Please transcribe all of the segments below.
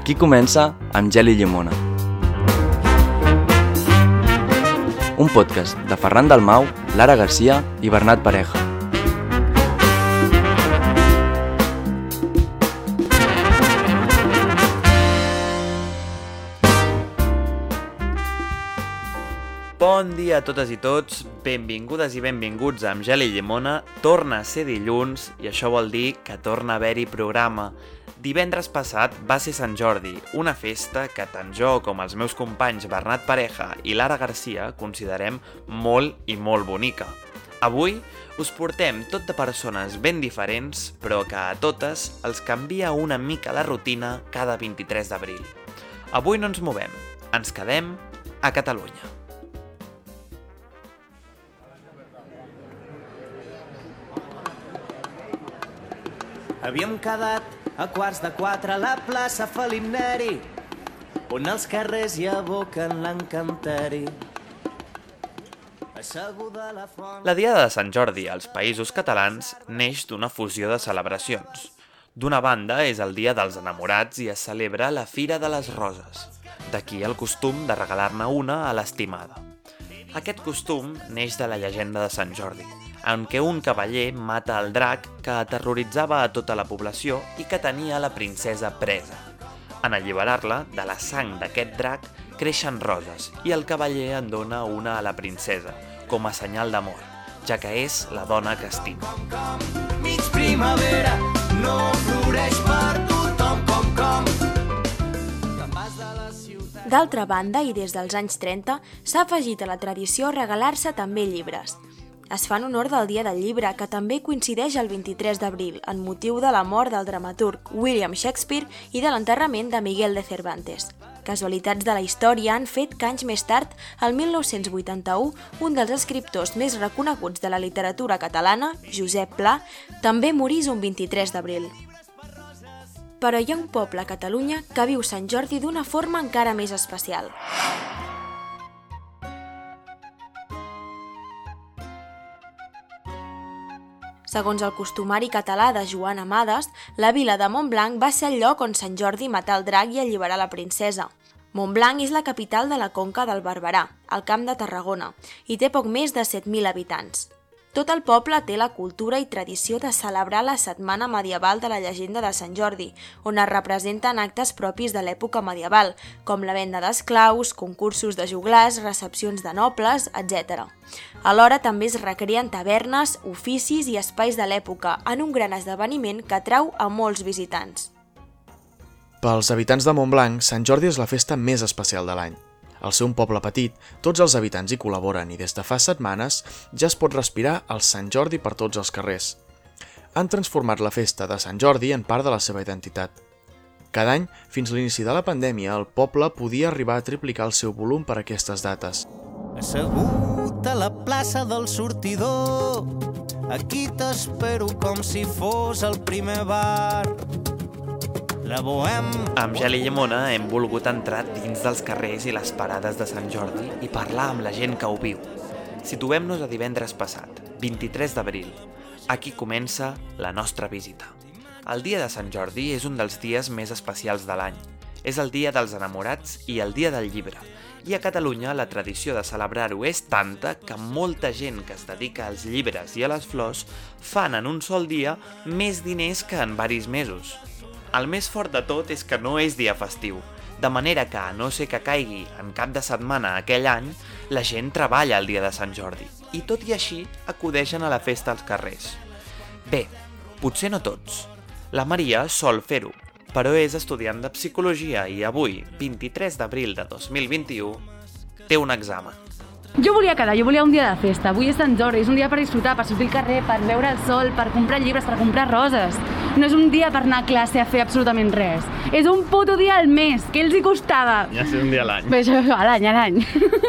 Aquí comença amb gel i llimona. Un podcast de Ferran Dalmau, Lara Garcia i Bernat Pareja. Bon dia a totes i tots, benvingudes i benvinguts amb Gel i Llimona. Torna a ser dilluns i això vol dir que torna a haver-hi programa. Divendres passat va ser Sant Jordi, una festa que tant jo com els meus companys Bernat Pareja i Lara Garcia considerem molt i molt bonica. Avui us portem tot de persones ben diferents, però que a totes els canvia una mica la rutina cada 23 d'abril. Avui no ens movem, ens quedem a Catalunya. Havíem quedat a quarts de quatre a la plaça Felip Neri, on els carrers hi aboquen l'encanteri. La. La Diada de Sant Jordi als països catalans neix d'una fusió de celebracions. D'una banda és el Dia dels Enamorats i es celebra la Fira de les Roses. D'aquí el costum de regalar-ne una a l'estimada. Aquest costum neix de la llegenda de Sant Jordi, en què un cavaller mata el drac que aterroritzava a tota la població i que tenia la princesa presa. En alliberar-la de la sang d'aquest drac, creixen roses i el cavaller en dona una a la princesa, com a senyal d'amor, ja que és la dona que estima. Mig primavera, no floreix per tothom com com. D'altra banda, i des dels anys 30, s'ha afegit a la tradició regalar-se també llibres. Es fa en honor del Dia del Llibre, que també coincideix el 23 d'abril, en motiu de la mort del dramaturg William Shakespeare i de l'enterrament de Miguel de Cervantes. Casualitats de la història han fet que anys més tard, el 1981, un dels escriptors més reconeguts de la literatura catalana, Josep Pla, també morís un 23 d'abril. Però hi ha un poble a Catalunya que viu Sant Jordi d'una forma encara més especial. Segons el costumari català de Joan Amades, la vila de Montblanc va ser el lloc on Sant Jordi matà el drac i alliberar la princesa. Montblanc és la capital de la conca del Barberà, al Camp de Tarragona, i té poc més de 7.000 habitants. Tot el poble té la cultura i tradició de celebrar la setmana medieval de la llegenda de Sant Jordi, on es representen actes propis de l'època medieval, com la venda d'esclaus, concursos de joglars, recepcions de nobles, etc. Alhora també es recreen tavernes, oficis i espais de l'època en un gran esdeveniment que atrau a molts visitants. Pels habitants de Montblanc, Sant Jordi és la festa més especial de l'any. Al ser un poble petit, tots els habitants hi col·laboren i des de fa setmanes ja es pot respirar el Sant Jordi per tots els carrers. Han transformat la festa de Sant Jordi en part de la seva identitat. Cada any, fins l'inici de la pandèmia, el poble podia arribar a triplicar el seu volum per aquestes dates. Assegut a la plaça del sortidor, aquí t'espero com si fos el primer bar. La bohem... Amb Gel i Llimona hem volgut entrar dins dels carrers i les parades de Sant Jordi i parlar amb la gent que ho viu. Situem-nos a divendres passat, 23 d'abril. Aquí comença la nostra visita. El dia de Sant Jordi és un dels dies més especials de l'any. És el dia dels enamorats i el dia del llibre. I a Catalunya la tradició de celebrar-ho és tanta que molta gent que es dedica als llibres i a les flors fan en un sol dia més diners que en varis mesos. El més fort de tot és que no és dia festiu, de manera que, a no ser que caigui en cap de setmana aquell any, la gent treballa el dia de Sant Jordi, i tot i així acudeixen a la festa als carrers. Bé, potser no tots. La Maria sol fer-ho, però és estudiant de Psicologia i avui, 23 d'abril de 2021, té un examen. Jo volia quedar, jo volia un dia de festa. Avui és Sant Jordi, és un dia per disfrutar, per sortir al carrer, per veure el sol, per comprar llibres, per comprar roses. No és un dia per anar a classe a fer absolutament res. És un puto dia al mes, que els hi costava. Ja sé un dia a l'any. Bé, això, a l'any, a l'any.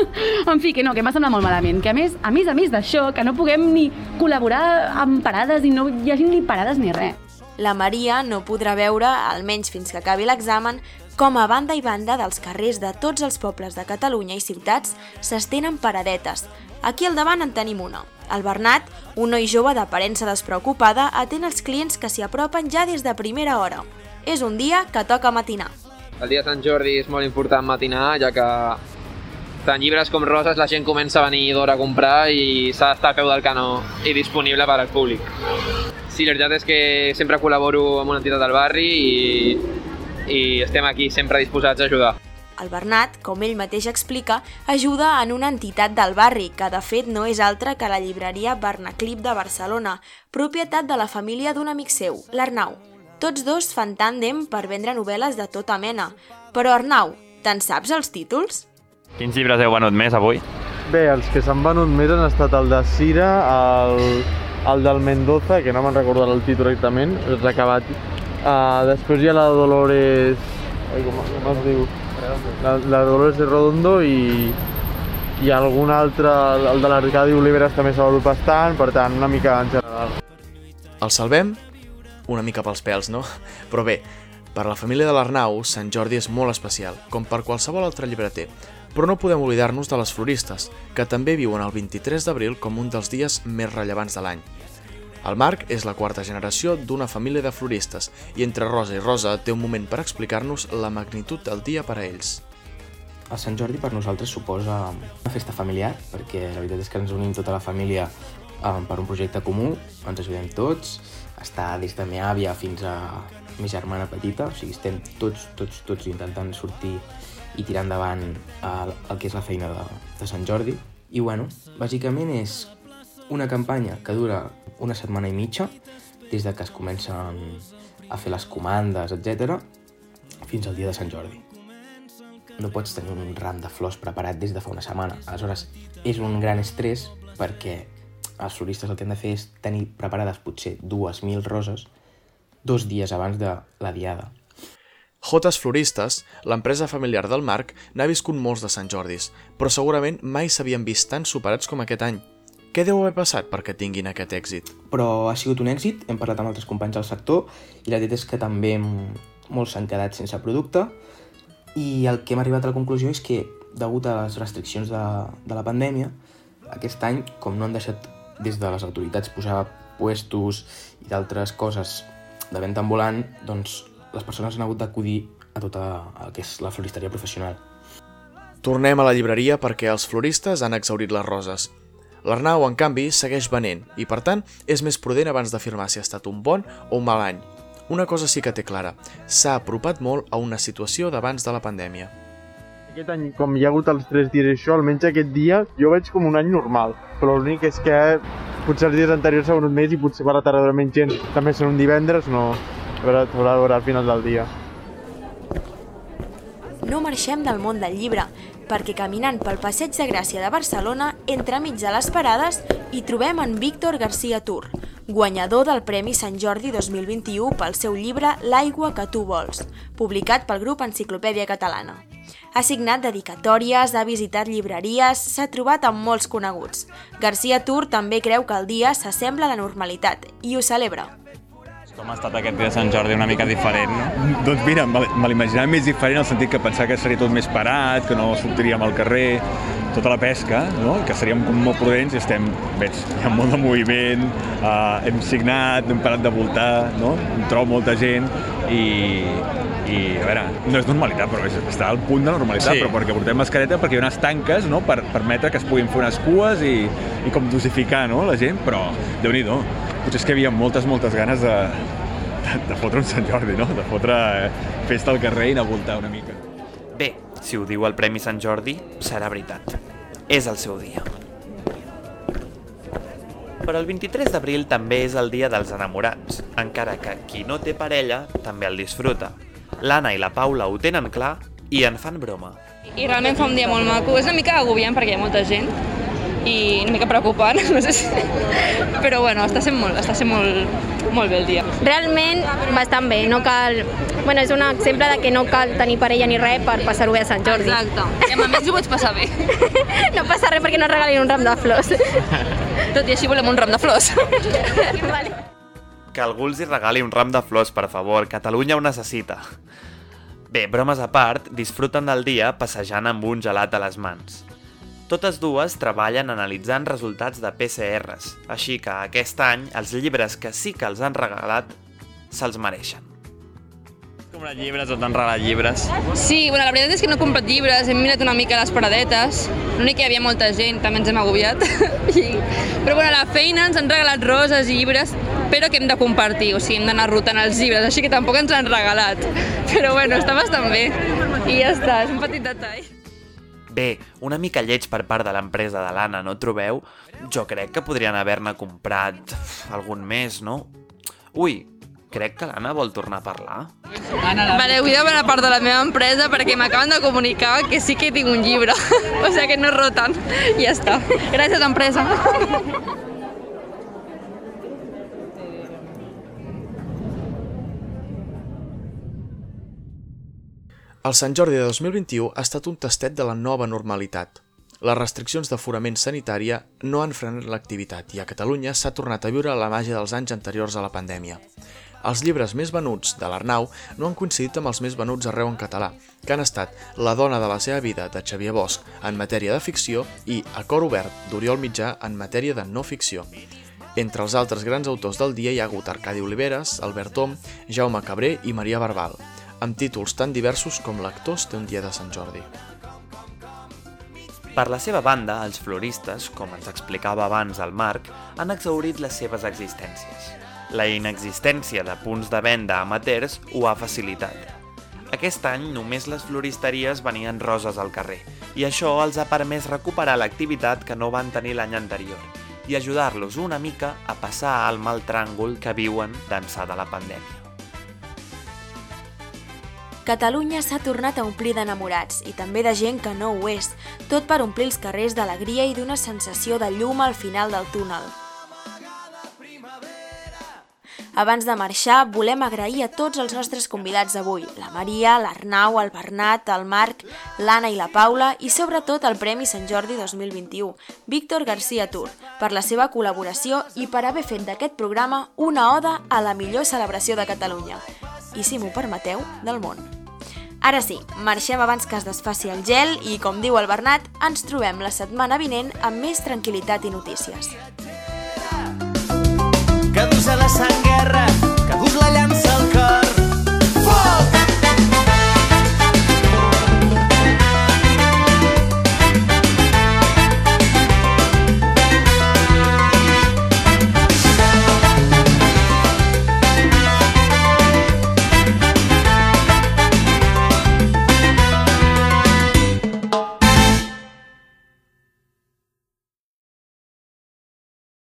en fi, que no, que m'ha semblat molt malament. Que a més, a més a més d'això, que no puguem ni col·laborar amb parades i no hi hagi ni parades ni res. La Maria no podrà veure, almenys fins que acabi l'examen, com a banda i banda dels carrers de tots els pobles de Catalunya i ciutats s'estenen paradetes. Aquí al davant en tenim una. El Bernat, un noi jove d'aparença despreocupada, atén els clients que s'hi apropen ja des de primera hora. És un dia que toca matinar. El dia de Sant Jordi és molt important matinar, ja que tant llibres com roses la gent comença a venir d'hora a comprar i s'ha d'estar a peu del canó i disponible per al públic. Sí, la veritat és que sempre col·laboro amb una entitat del barri i, i estem aquí sempre disposats a ajudar. El Bernat, com ell mateix explica, ajuda en una entitat del barri, que de fet no és altra que la llibreria Bernaclip de Barcelona, propietat de la família d'un amic seu, l'Arnau. Tots dos fan tàndem per vendre novel·les de tota mena. Però Arnau, te'n saps els títols? Quins llibres heu venut més avui? Bé, els que s'han venut més han estat el de Cira, el, el del Mendoza, que no me'n recordo el títol exactament, és acabat. Uh, després hi ha la de Dolores... Ai, com, com es diu? La, la Dolores de Redondo i, i algun altre, el de l'Arcadi Oliveres també s'ha venut bastant, per tant, una mica en general. El salvem una mica pels pèls, no? Però bé, per la família de l'Arnau, Sant Jordi és molt especial, com per qualsevol altre llibreter. Però no podem oblidar-nos de les floristes, que també viuen el 23 d'abril com un dels dies més rellevants de l'any. El Marc és la quarta generació d'una família de floristes i entre Rosa i Rosa té un moment per explicar-nos la magnitud del dia per a ells. El Sant Jordi per nosaltres suposa una festa familiar, perquè la veritat és que ens unim tota la família um, per un projecte comú, ens ajudem tots, està des de meva àvia fins a mi germana petita, o sigui, estem tots, tots, tots intentant sortir i tirar endavant el, el que és la feina de, de Sant Jordi. I bueno, bàsicament és una campanya que dura una setmana i mitja, des de que es comencen a fer les comandes, etc, fins al dia de Sant Jordi. No pots tenir un ram de flors preparat des de fa una setmana. Aleshores, és un gran estrès perquè els floristes el que han de fer és tenir preparades potser dues mil roses dos dies abans de la diada. Jotes Floristes, l'empresa familiar del Marc, n'ha viscut molts de Sant Jordis, però segurament mai s'havien vist tan superats com aquest any. Què deu haver passat perquè tinguin aquest èxit? Però ha sigut un èxit, hem parlat amb altres companys del sector i la veritat és que també molts s'han quedat sense producte i el que hem arribat a la conclusió és que, degut a les restriccions de, de la pandèmia, aquest any, com no han deixat des de les autoritats posar puestos i d'altres coses de venda ambulant, doncs les persones han hagut d'acudir a tota el que és la floristeria professional. Tornem a la llibreria perquè els floristes han exaurit les roses. L'Arnau, en canvi, segueix venent i, per tant, és més prudent abans d'afirmar si ha estat un bon o un mal any. Una cosa sí que té clara, s'ha apropat molt a una situació d'abans de la pandèmia. Aquest any, com hi ha hagut els tres dies això, almenys aquest dia, jo veig com un any normal. Però l'únic és que potser els dies anteriors s'ha venut més i potser per la tarda menys gent. També són un divendres, no... A veure, s'haurà de veure al final del dia. No marxem del món del llibre, perquè caminant pel Passeig de Gràcia de Barcelona, entremig de les parades, hi trobem en Víctor García Tur, guanyador del Premi Sant Jordi 2021 pel seu llibre L'aigua que tu vols, publicat pel grup Enciclopèdia Catalana. Ha signat dedicatòries, ha visitat llibreries, s'ha trobat amb molts coneguts. García Tur també creu que el dia s'assembla a la normalitat i ho celebra. Com ha estat aquest dia de Sant Jordi una mica diferent, no? Doncs mira, me l'imaginava més diferent en el sentit que pensava que seria tot més parat, que no sortiríem al carrer, tota la pesca, no? que seríem com molt prudents i estem, veig, hi ha molt de moviment, uh, hem signat, no hem parat de voltar, no? Em trobo molta gent i, i a veure, no és normalitat, però és, està al punt de normalitat, Sí. però perquè portem mascareta, perquè hi ha unes tanques no? per permetre que es puguin fer unes cues i, i com dosificar no? la gent, però déu nhi potser és que havia moltes, moltes ganes de, de, de fotre un Sant Jordi, no? de fotre eh, festa al carrer i anar a voltar una mica. Bé, si ho diu el Premi Sant Jordi, serà veritat. És el seu dia. Però el 23 d'abril també és el dia dels enamorats, encara que qui no té parella també el disfruta. L'Anna i la Paula ho tenen clar i en fan broma. I realment fa un dia molt maco. És una mica agobiant perquè hi ha molta gent i una mica preocupant, no sé si... Però bueno, està sent molt, està sent molt, molt bé el dia. Realment bastant bé, no cal... Bueno, és un exemple de que no cal tenir parella ni res per passar-ho bé a Sant Jordi. Exacte. I a més ho pots passar bé. No passa res perquè no et regalin un ram de flors. Tot i així volem un ram de flors. vale. Que algú els hi regali un ram de flors, per favor, Catalunya ho necessita. Bé, bromes a part, disfruten del dia passejant amb un gelat a les mans. Totes dues treballen analitzant resultats de PCRs, així que aquest any els llibres que sí que els han regalat se'ls mereixen. Com comprat llibres o t'han regalat llibres? Sí, bueno, la veritat és que no he comprat llibres, hem mirat una mica les paradetes, l'únic que hi havia molta gent, també ens hem agobiat. I... Però bueno, a la feina ens han regalat roses i llibres, però que hem de compartir, o sigui, hem d'anar rotant els llibres, així que tampoc ens l'han regalat. Però bueno, està bastant bé. I ja està, és un petit detall. Bé, una mica lleig per part de l'empresa de l'Anna, no trobeu? Jo crec que podrien haver-ne comprat algun més, no? Ui, crec que l'Anna vol tornar a parlar. Vale, vull demanar part de la meva empresa perquè m'acaben de comunicar que sí que tinc un llibre. o sigui que no roten. I ja està. Gràcies, empresa. El Sant Jordi de 2021 ha estat un tastet de la nova normalitat. Les restriccions d'aforament sanitària no han frenat l'activitat i a Catalunya s'ha tornat a viure la màgia dels anys anteriors a la pandèmia. Els llibres més venuts de l'Arnau no han coincidit amb els més venuts arreu en català, que han estat La dona de la seva vida, de Xavier Bosch, en matèria de ficció, i A cor obert, d'Oriol Mitjà, en matèria de no ficció. Entre els altres grans autors del dia hi ha hagut Arcadi Oliveres, Albert Tom, Jaume Cabré i Maria Barbal, amb títols tan diversos com Lectors té un dia de Sant Jordi. Per la seva banda, els floristes, com ens explicava abans el Marc, han exaurit les seves existències. La inexistència de punts de venda amateurs ho ha facilitat. Aquest any només les floristeries venien roses al carrer i això els ha permès recuperar l'activitat que no van tenir l'any anterior i ajudar-los una mica a passar al mal tràngol que viuen d'ençà de la pandèmia. Catalunya s'ha tornat a omplir d'enamorats i també de gent que no ho és, tot per omplir els carrers d'alegria i d'una sensació de llum al final del túnel. Abans de marxar, volem agrair a tots els nostres convidats d'avui, la Maria, l'Arnau, el Bernat, el Marc, l'Anna i la Paula i sobretot el Premi Sant Jordi 2021, Víctor García Tour, per la seva col·laboració i per haver fet d'aquest programa una oda a la millor celebració de Catalunya i, si m'ho permeteu, del món. Ara sí, marxem abans que es desfaci el gel i, com diu el Bernat, ens trobem la setmana vinent amb més tranquil·litat i notícies. que a la sang guerra